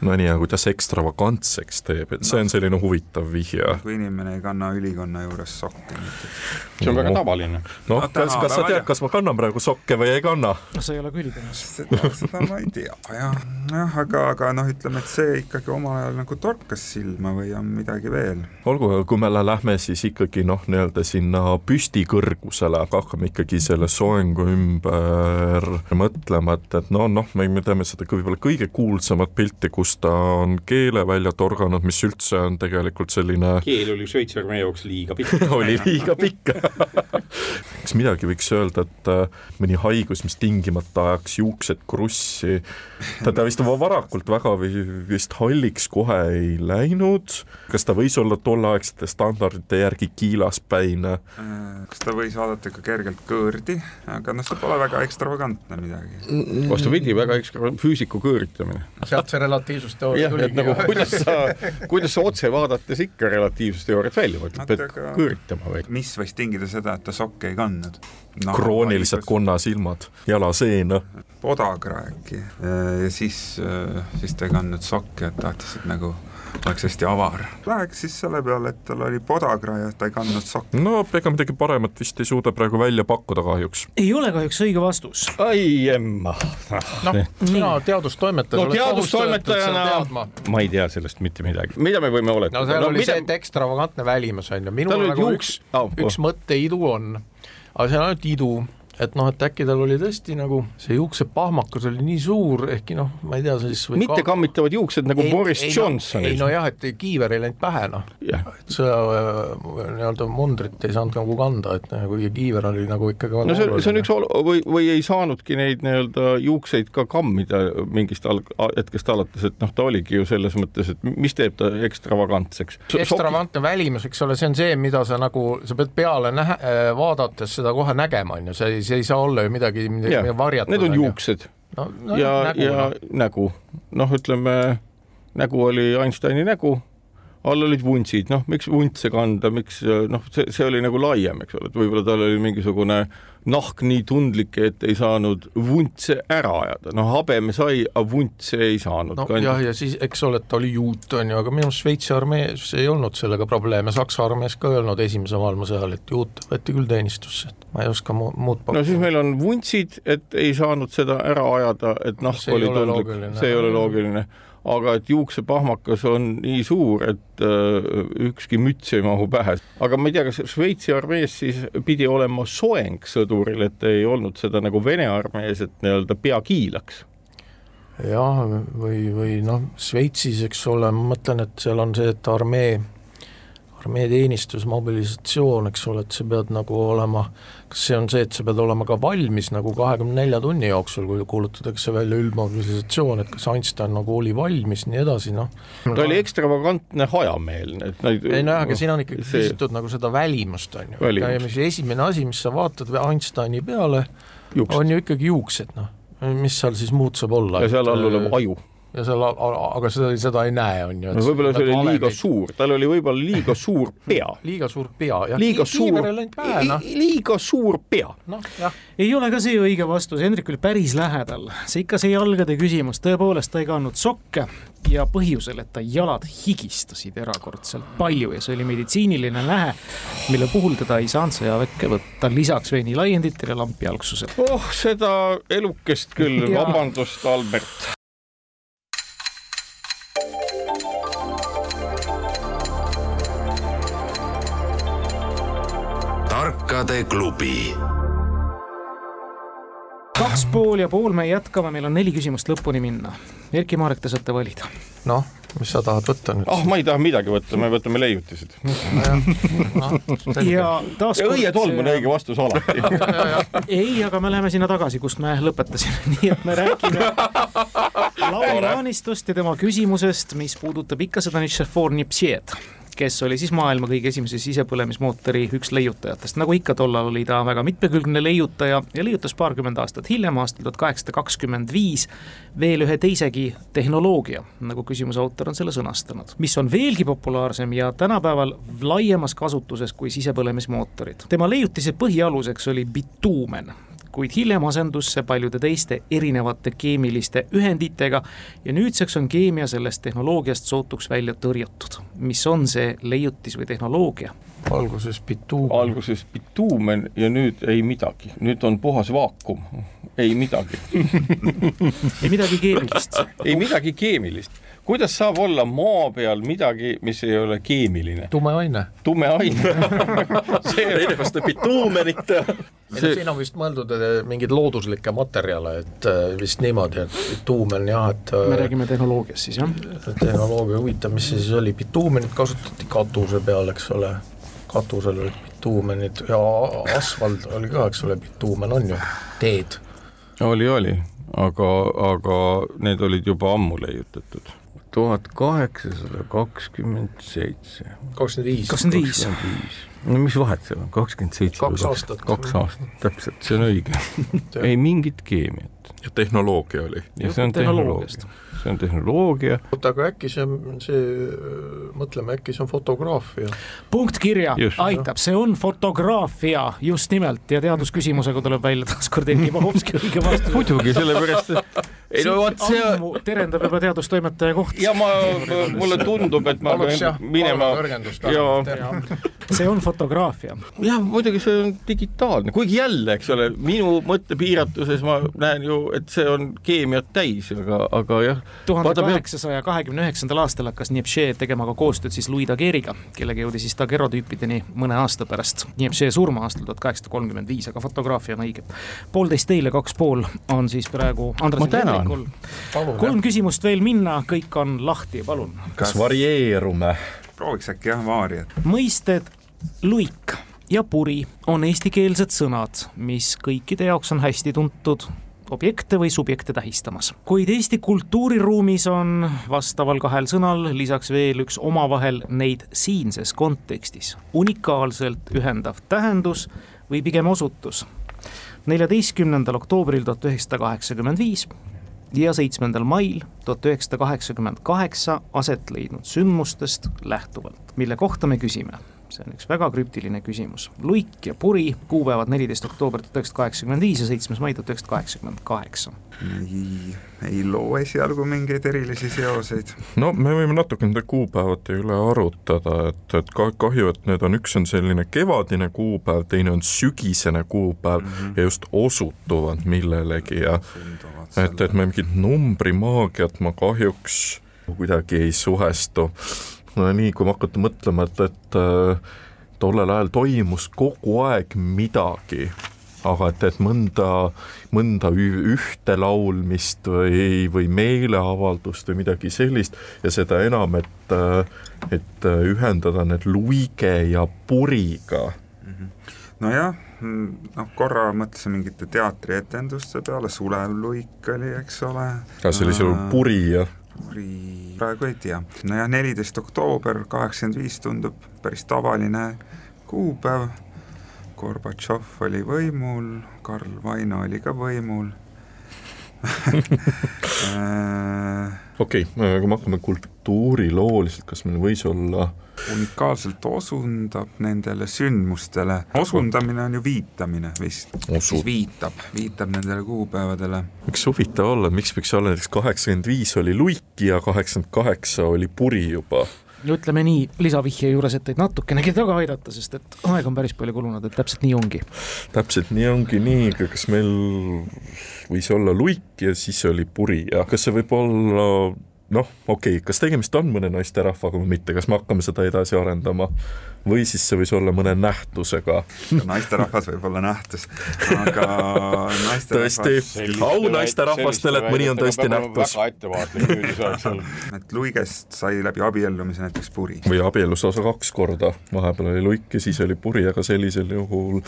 no nii, aga kuidas ekstravagantseks teeb, et see on selline huvitav vihje. kui inimene ei kanna ülikonna juures sokke näiteks. see on no. väga tavaline. noh, kas, kas sa tead, kas ma kannan praegu sokke või ei kanna? no sa ei ole ka ülikonnas. seda, ma ei tea, jah. jah, aga, aga noh, ütleme, et see ikkagi omal ajal nagu torkas silma või on midagi veel. olgu, kui me lähme siis ikkagi noh, nii-öelda sinna püstikõrgusele, aga hakkame ikkagi selle soengu ümber mõtlema, et, et no noh, me teame seda võib-olla kõige kuulsamat pilti, kus kus ta on keele välja torganud, mis üldse on tegelikult selline keel oli Šveitsi armee jaoks liiga pikk oli liiga pikk kas midagi võiks öelda, et äh, mõni haigus, mis tingimata ajaks juuksed krussi, ta, ta vist varakult väga vist halliks kohe ei läinud, kas ta võis olla tolleaegsete standardite järgi kiilaspäine? Äh, kas ta võis vaadata ka kergelt kõõrdi, aga noh, see pole väga ekstravagantne midagi. vastupidi, väga ekstra-, füüsiku kõõritamine. sealt see relatiivsusteooria tuligi. nagu kuidas sa, kuidas sa otse vaadates ikka relatiivsusteooriat välja mõtled, pead kõõritama või? mis võis tingida seda, et ta sokke ei kandnud no,? kroonilised konnasilmad, jalaseena. podagra äkki ja siis, siis ta ei kandnud sokke, et tahtis, et nagu oleks hästi avar. Läheks siis selle peale, et tal oli podagra ja ta ei kandnud sokke. no ega midagi paremat vist ei suuda praegu välja pakkuda kahjuks. ei ole kahjuks õige vastus. ai emma. noh, sina teadustoimetaja. no teadustoimetajana ma ei tea sellest mitte midagi, mida me võime oletada? no seal no, oli mida... see, et ekstravagantne välimus on ju, minul nagu juuks... üks oh,, üks oh. mõtteidu on, aga see on ainult idu et noh, et äkki tal oli tõesti nagu see juuksepahmakas oli nii suur, ehkki noh, ma ei tea, siis mitte ka... kammitavad juuksed nagu ei, Boris ei, Johnsonil. ei nojah, et kiiver ei läinud pähe noh yeah., et sõja äh, nii-öelda mundrit ei saanud nagu kanda, et nagu kiiver oli nagu ikkagi no see, see on üks ol- või, või ei saanudki neid nii-öelda juukseid ka kammida mingist alg-, hetkest alates, et noh, ta oligi ju selles mõttes, et mis teeb ta ekstravagantseks. ekstravagantne välimus, eks ole, see on see, mida sa nagu, sa pead peale nähe-, vaadates seda kohe nägema, on ju, see ei see ei saa olla ju midagi, midagi varjatud. Need on juuksed no, no, ja, ja no. nägu, noh, ütleme nägu oli Einsteini nägu all olid vuntsid, noh, miks vuntse kanda, miks noh, see, see oli nagu laiem, eks ole, et võib-olla tal oli mingisugune nahk nii tundlik, et ei saanud vuntse ära ajada, noh, habeme sai, aga vuntse ei saanud. no Kand... jah, ja siis eks ole, et ta oli juut, on ju, aga minu arust Šveitsi armees ei olnud sellega probleeme, Saksa armees ka ei olnud Esimese maailmasõja ajal, et juut võeti küll teenistusse, et ma ei oska mu muud pakkuda. no siis meil on vuntsid, et ei saanud seda ära ajada, et nahk oli tundlik, see ei ole loogiline aga et juuksepahmakas on nii suur, et äh, ükski müts ei mahu pähe. aga ma ei tea, kas Šveitsi armees siis pidi olema soeng sõduril, et ei olnud seda nagu Vene armees, et nii-öelda pea kiilaks? jah, või, või noh, Šveitsis, eks ole, ma mõtlen, et seal on see, et armee armeeteenistus, mobilisatsioon, eks ole, et sa pead nagu olema, kas see on see, et sa pead olema ka valmis nagu kahekümne nelja tunni jooksul, kui kuulutatakse välja üldmobilisatsioon, et kas Einstein nagu oli valmis, nii edasi, noh. ta oli ekstravagantne, hajameelne, et neid ei nojah, aga siin on ikkagi see... küsitud nagu seda välimust, on ju, ja mis esimene asi, mis sa vaatad Einsteini peale, on ju ikkagi juuksed, noh. Mis seal siis muud saab olla? ja seal all olev aju ja seal, aga seda, seda ei näe, on ju. no võib-olla see oli liiga suur, tal oli võib-olla liiga suur pea. liiga suur pea, jah. liiga suur, liiga suur pea. noh, jah. ei ole ka see õige vastus, Hendrik oli päris lähedal, see ikka see jalgade küsimus, tõepoolest ta ei kandnud sokke ja põhjusel, et ta jalad higistasid erakordselt palju ja see oli meditsiiniline lähe, mille puhul teda ei saanud sõjaväkke võtta, lisaks veinilaienditele lampjalgsusele. oh, seda elukest küll, vabandust, Albert. Tarkade klubi. kaks pool ja pool me jätkame, meil on neli küsimust lõpuni minna. Erkki Marek, te saate valida. noh, mis sa tahad võtta nüüd? ah oh,, ma ei taha midagi võtta, me võtame leiutised ja taaskord. õietolm on õige vastus alati ei, aga me läheme sinna tagasi, kust me lõpetasime, nii et me räägime Lauri Laanistust ja tema küsimusest, mis puudutab ikka seda Nitšefor-Nipsied kes oli siis maailma kõige esimese sisepõlemismootori üks leiutajatest, nagu ikka, tollal oli ta väga mitmekülgne leiutaja ja leiutas paarkümmend aastat hiljem, aastal tuhat kaheksasada kakskümmend viis, veel ühe teisegi tehnoloogia, nagu küsimuse autor on selle sõnastanud, mis on veelgi populaarsem ja tänapäeval laiemas kasutuses kui sisepõlemismootorid. tema leiutise põhialuseks oli bituumen, kuid hiljem asendus see paljude teiste erinevate keemiliste ühenditega ja nüüdseks on keemia sellest tehnoloogiast sootuks välja tõrjutud. mis on see leiutis või tehnoloogia? alguses bituumen. alguses bituumen ja nüüd ei midagi, nüüd on puhas vaakum, ei midagi ei midagi keemilist ei midagi keemilist kuidas saab olla maa peal midagi, mis ei ole keemiline? tume aine. tume aine see erinevast bituumenit ei no siin on vist mõeldud eh, mingeid looduslikke materjale, et eh, vist niimoodi, et bituumen jah, et me räägime tehnoloogiast siis jah? tehnoloogia huvitav, mis see siis oli, bituumenit kasutati katuse peal, eks ole, katusel olid bituumenid ja asfalt oli ka, eks ole, bituumen on ju, teed. oli, oli, aga, aga need olid juba ammu leiutatud tuhat kaheksasada kakskümmend seitse. kakskümmend viis. kakskümmend viis. no mis vahet seal on, kakskümmend seitse. kaks aastat. kaks aastat, täpselt, see on õige ei mingit keemiat. ja tehnoloogia oli. ja see on tehnoloogia see on tehnoloogia. oota, aga äkki see on, see, mõtleme, äkki see on fotograafia? punkt kirja, aitab, see on fotograafia just nimelt ja teadusküsimusega tuleb välja taaskord Erkki Pahovski õige vastus. muidugi, sellepärast ei no vot see ammu terendab juba teadustoimetaja koht. ja ma, mulle tundub, et ma pean minema. see on fotograafia. jah, muidugi see on digitaalne, kuigi jälle, eks ole, minu mõttepiiratuses ma näen ju, et see on keemiat täis, aga, aga jah tuhande kaheksasaja kahekümne üheksandal aastal hakkas Niepše tegema ka koostööd siis Louis Daguerre'iga, kellega jõudis siis Daguerre tüüpideni mõne aasta pärast. Niepše surma aastal tuhat kaheksasada kolmkümmend viis, aga fotograafia on õige. poolteist teile, kaks pool on siis praegu Andres. ma tänan. Kolm küsimust veel minna, kõik on lahti, palun. kas varieerume? prooviks äkki jah, vaariat. mõisted luik ja puri on eestikeelsed sõnad, mis kõikide jaoks on hästi tuntud objekte või subjekte tähistamas. kuid Eesti kultuuriruumis on vastaval kahel sõnal lisaks veel üks omavahel neid siinses kontekstis unikaalselt ühendav tähendus või pigem osutus. neljateistkümnendal oktoobril tuhat üheksasada kaheksakümmend viis ja seitsmendal mail tuhat üheksasada kaheksakümmend kaheksa aset leidnud sündmustest lähtuvalt, mille kohta me küsime see on üks väga krüptiline küsimus. luik ja puri, kuupäevad neliteist oktoober tuhat üheksasada kaheksakümmend viis ja seitsmes mai tuhat üheksasada kaheksakümmend kaheksa. ei, ei loo esialgu mingeid erilisi seoseid. no me võime natuke nende kuupäevade üle arutada, et, et ka kahju, et need on, üks on selline kevadine kuupäev, teine on sügisene kuupäev mm -hmm. ja just osutuvad millelegi ja et, et me mingit numbrimaagiat ma kahjuks kuidagi ei suhestu no nii, kui me hakata mõtlema, et, et äh, tollel ajal toimus kogu aeg midagi, aga et, et mõnda, mõnda ühte laulmist või, või meeleavaldust või midagi sellist ja seda enam, et, äh, et ühendada need luige ja puriga. -hmm. nojah, noh korra mõtlesin mingite teatrietenduste peale, Sulev luik oli, eks ole. see oli seal puri, jah? Puri, praegu ei tea. nojah, neliteist oktoober kaheksakümmend viis tundub päris tavaline kuupäev, Gorbatšov oli võimul, Karl Vaino oli ka võimul okei okay,, kui me hakkame kultuurilooliselt, kas meil võis olla unikaalselt osundab nendele sündmustele, osundamine on ju viitamine vist, siis viitab, viitab nendele kuupäevadele. võiks huvitav olla, miks võiks olla näiteks kaheksakümmend viis oli luiki ja kaheksakümmend kaheksa oli puri juba ütleme nii, lisavihje juures, et teid natukenegi taga aidata, sest et aega on päris palju kulunud, et täpselt nii ongi. täpselt nii ongi nii, kas meil võis olla luik ja siis oli puri? Ja kas see võib olla noh, okei okay,, kas tegemist on mõne naisterahvaga või mitte, kas me hakkame seda edasi arendama või siis see võis olla mõne nähtusega. naisterahvas võib olla nähtus, aga naisterahvas tõesti, au naisterahvastele, et mõni on tõesti nähtus. väga ettevaatlik nüüd saaks olla. et luigest sai läbi abiellumise näiteks puri. või abiellus lausa kaks korda, vahepeal oli luik ja siis oli puri, aga sellisel juhul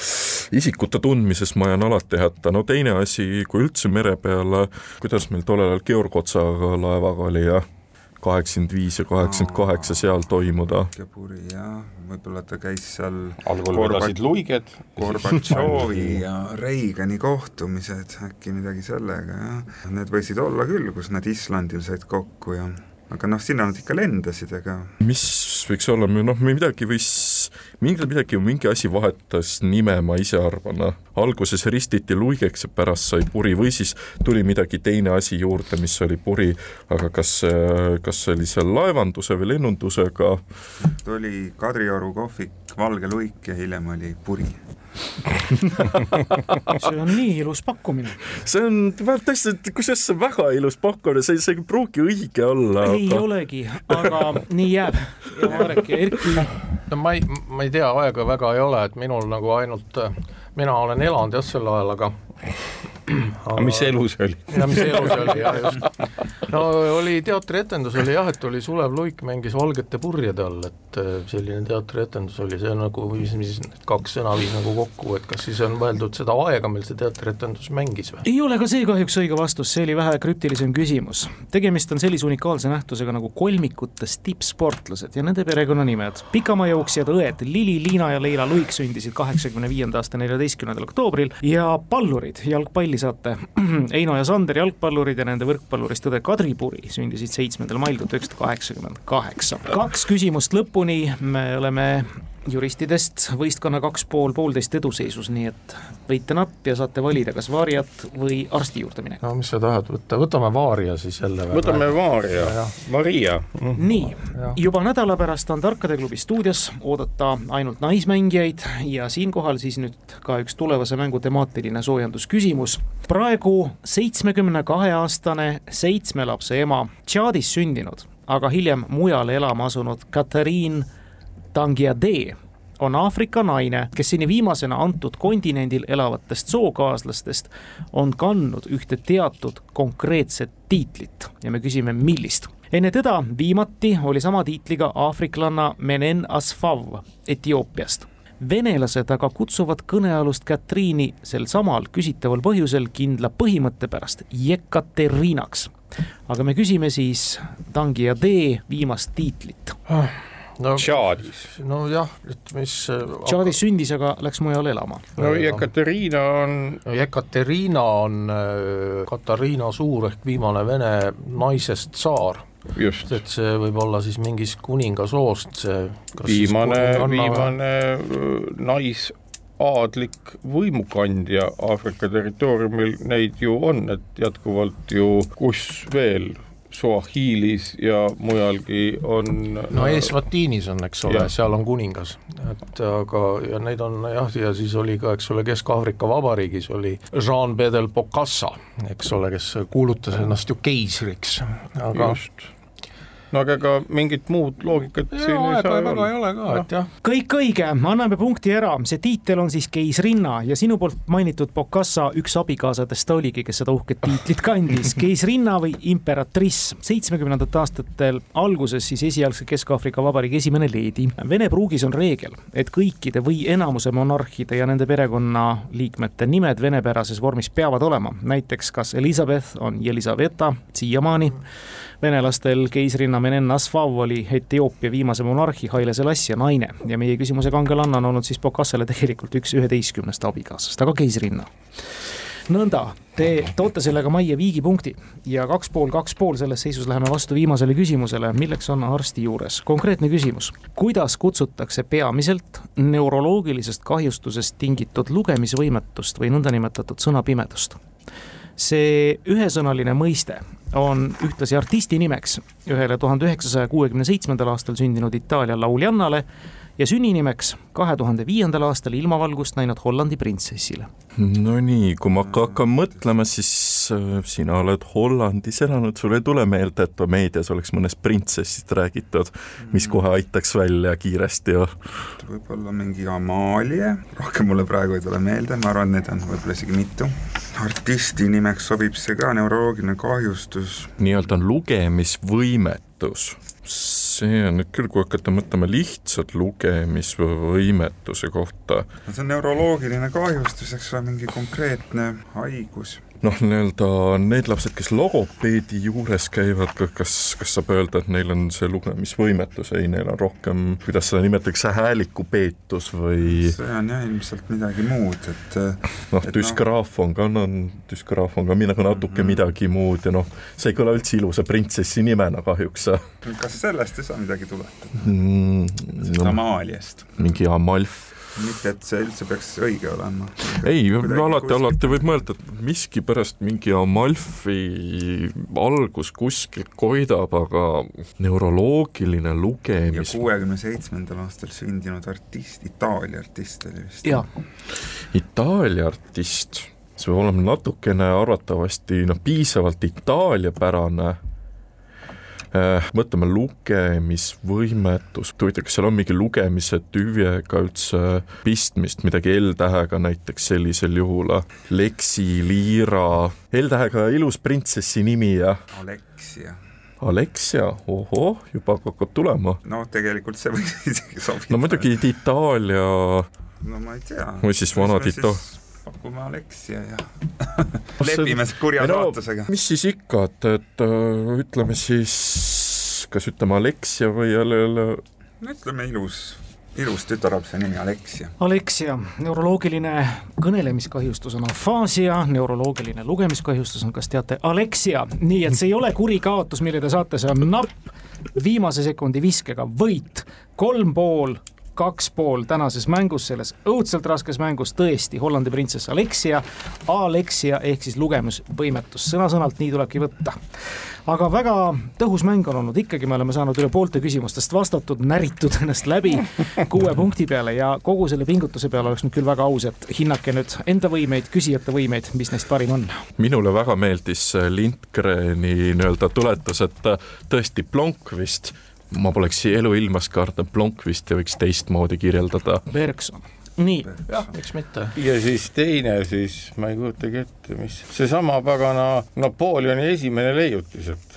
isikute tundmises ma jään alati hätta, no teine asi, kui üldse mere peale, kuidas meil tollel ajal Georg Otsaga laevaga oli ja kaheksakümmend viis ja kaheksakümmend kaheksa seal toimuda. puri jah, võib-olla ta käis seal algul vedasid luiged. Gorbatšovi ja Reigani kohtumised, äkki midagi sellega, jah. Need võisid olla küll, kus nad Islandil said kokku ja aga noh, sinna nad ikka lendasid, ega mis võiks olla, noh, midagi võis, mingi midagi, mingi asi vahetas nime, ma ise arvan, noh. alguses ristiti luigeks ja pärast sai puri või siis tuli midagi teine asi juurde, mis oli puri, aga kas, kas see oli seal laevanduse või lennundusega? tuli Kadrioru kohvik Valge luik ja hiljem oli puri see on nii ilus pakkumine. see on tõesti, kusjuures see on väga ilus pakkumine, see, see ei pruugi õige olla. ei aga... olegi, aga nii jääb. ja Marek ja Erki. no ma ei, ma ei tea, aega väga ei ole, et minul nagu ainult, mina olen elanud jah sel ajal, aga aga mis elu see oli? ja mis elu see oli, jah just. no oli teatrietendus oli jah, et oli Sulev Luik mängis Valgete purjede all, et äh, selline teatrietendus oli, see nagu, mis, mis need kaks sõna viis nagu kokku, et kas siis on mõeldud seda aega, mil see teatrietendus mängis või? ei ole ka see kahjuks õige vastus, see oli vähe krüptilisem küsimus. tegemist on sellise unikaalse nähtusega nagu kolmikutes tippsportlased ja nende perekonnanimed. pikamajooksjad õed Lili, Liina ja Leila Luik sündisid kaheksakümne viienda aasta neljateistkümnendal oktoobril ja pallurid, jalgpalli palli saate. Eino ja Sander, jalgpallurid ja nende võrkpallurist õde Kadri Puri sündisid seitsmendal mail tuhat üheksasada kaheksakümmend kaheksa. kaks küsimust lõpuni, me oleme juristidest võistkonna kaks pool poolteist eduseisus, nii et võite napp ja saate valida, kas vaariat või arsti juurde minek. no mis sa tahad võtta, võtame vaaria siis jälle. võtame vaaria, Maria mm. -hmm. nii, juba nädala pärast on Tarkade klubi stuudios oodata ainult naismängijaid ja siinkohal siis nüüd ka üks tulevase mängu temaatiline soojendusküsimus. praegu seitsmekümne kahe aastane seitsme lapse ema, Tšaadis sündinud, aga hiljem mujale elama asunud Katariin Tangiadee on Aafrika naine, kes seni viimasena antud kontinendil elavatest sookaaslastest on kandnud ühte teatud konkreetset tiitlit ja me küsime, millist. enne teda viimati oli sama tiitliga aafriklanna Menen Asfaw Etioopiast venelased aga kutsuvad kõnealust Katriini sel samal küsitaval põhjusel kindla põhimõtte pärast Jekaterinaks. aga me küsime siis Tangi ja D viimast tiitlit ah no Tšaadis. nojah, et mis äh, Tšaadis sündis, aga läks mujale elama. no Jekateriina on no Jekateriina on äh, Katariina Suur ehk viimane Vene naisest tsaar. et see võib olla siis mingist kuningasoost, see viimane, viimane äh, nais aadlik võimukandja Aafrika territooriumil, neid ju on, et jätkuvalt ju, kus veel Suahiilis ja mujalgi on no Eswatinis on, eks ole, seal on kuningas, et aga, ja neid on jah, ja siis oli ka, eks ole, Kesk-Aafrika Vabariigis oli Jean Bedel Bokassa, eks ole, kes kuulutas ennast ju keisriks, aga just no aga ega mingit muud loogikat ja, siin ei saa väga ei ole ka, et jah. kõik õige, anname punkti ära, see tiitel on siis keisrinna ja sinu poolt mainitud Bokassa üks abikaasadest ta oligi, kes seda uhket tiitlit kandis, keisrinna või imperatriss. seitsmekümnendatel aastatel alguses siis esialgse Kesk-Aafrika Vabariigi esimene leedi. Vene pruugis on reegel, et kõikide või enamuse monarhide ja nende perekonnaliikmete nimed venepärases vormis peavad olema, näiteks kas Elizabeth on Jelizaveta siiamaani venelastel keisrinna Menen Asfaw oli Etioopia viimase monarhi Haile Selassie naine ja meie küsimuse kangelanna on olnud siis Bokassale tegelikult üks üheteistkümnest abikaasast, aga keisrinna nõnda, te toote sellega majja viigipunkti ja kaks pool, kaks pool selles seisus läheme vastu viimasele küsimusele, milleks on arsti juures. konkreetne küsimus, kuidas kutsutakse peamiselt neuroloogilisest kahjustusest tingitud lugemisvõimetust või nõndanimetatud sõnapimedust? see ühesõnaline mõiste on ühtlasi artisti nimeks. Ühele tuhande üheksasaja kuuekümne seitsmendal aastal sündinud Itaalia lauljannale ja sünninimeks kahe tuhande viiendal aastal ilmavalgust näinud Hollandi printsessile. Nonii, kui ma hakkan mõtlema, siis äh, sina oled Hollandis elanud, sul ei tule meelde, et meedias oleks mõnest printsessist räägitud, mis kohe aitaks välja kiiresti ju? võib-olla mingi Amalie, rohkem mulle praegu ei tule meelde, ma arvan, neid on võib-olla isegi mitu. artisti nimeks sobib see ka, neuroloogiline kahjustus. nii-öelda lugemisvõimetus see on nüüd küll, kui hakata mõtlema lihtsalt lugemisvõimetuse kohta. no see on neuroloogiline kahjustus, eks ole, mingi konkreetne haigus noh, nii-öelda need lapsed, kes logopeedi juures käivad, kas, kas saab öelda, et neil on see lugemisvõimetus, ei, neil on rohkem, kuidas seda nimetatakse, häälikupeetus või see on jah ilmselt midagi muud, et noh, düsgraaf on ka, no düsgraaf on ka nagu natuke mm -hmm. midagi muud ja noh, see ei kõla üldse ilusa printsessi nimena kahjuks. kas sellest ei saa midagi tuletada mm,? No, Amaaliast? mingi Amalf mitte, et see üldse peaks õige olema. ei, alati, alati võib mõelda, et miskipärast mingi Amalfi algus kuskilt koidab, aga neuroloogiline lugemis. ja kuuekümne seitsmendal aastal sündinud artist, Itaalia artist oli vist. Itaalia artist, see peab olema natukene arvatavasti noh, piisavalt itaaliapärane mõtleme lugemisvõimetus, huvitav, kas seal on mingi lugemise tüvega üldse pistmist, midagi L-tähega näiteks sellisel juhul, Leksi, Liira, L-tähega ilus printsessi nimi ja Alexia. Alexia, ohoh, juba hakkab tulema. no tegelikult see võiks isegi sobida. no muidugi Itaalia. no ma ei tea. või siis vanad Ita-. Pakume Alexia ja lepime kurja no, saatusega. mis siis ikka, et, et ütleme siis, kas ütleme Alexia või jälle jälle no ütleme ilus ilus tütarlapse nimi Alexia. Alexia, neuroloogiline kõnelemiskahjustus on afaasia, neuroloogiline lugemiskahjustus on, kas teate, Alexia, nii et see ei ole kuri kaotus, mille te saate, see on napp viimase sekundi viskega võit, kolm pool kaks pool tänases mängus, selles õudselt raskes mängus tõesti Hollandi printsess Alexia, Alexia ehk siis lugemisvõimetus, sõna-sõnalt nii tulebki võtta. aga väga tõhus mäng on olnud, ikkagi me oleme saanud üle poolte küsimustest vastatud, näritud ennast läbi kuue punkti peale ja kogu selle pingutuse peale oleks nüüd küll väga aus, et hinnake nüüd enda võimeid, küsijate võimeid, mis neist parim on. minule väga meeldis Lindgreni nii-öelda tuletus, et tõesti plonk vist ma poleks eluilmas kartnud Blomqvisti võiks teistmoodi kirjeldada. Bergson, nii. jah, miks mitte. ja siis teine siis, ma ei kujutagi ette, mis, seesama pagana Napoleoni esimene leiutis, et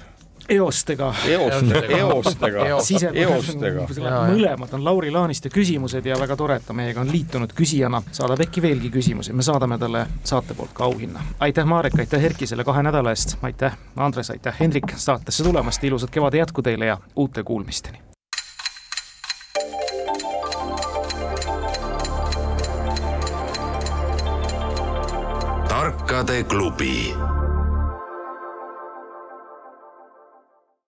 eostega. eostega, eostega, eostega. mõlemad on Lauri Laaniste küsimused ja väga tore, et ta meiega on liitunud küsijana, saadab äkki veelgi küsimusi, me saadame talle saate poolt ka auhinna. aitäh, Marek, aitäh, Erki, selle kahe nädala eest, aitäh, Andres, aitäh, Hendrik, saatesse tulemast, ilusat kevade jätku teile ja uute kuulmisteni. tarkade klubi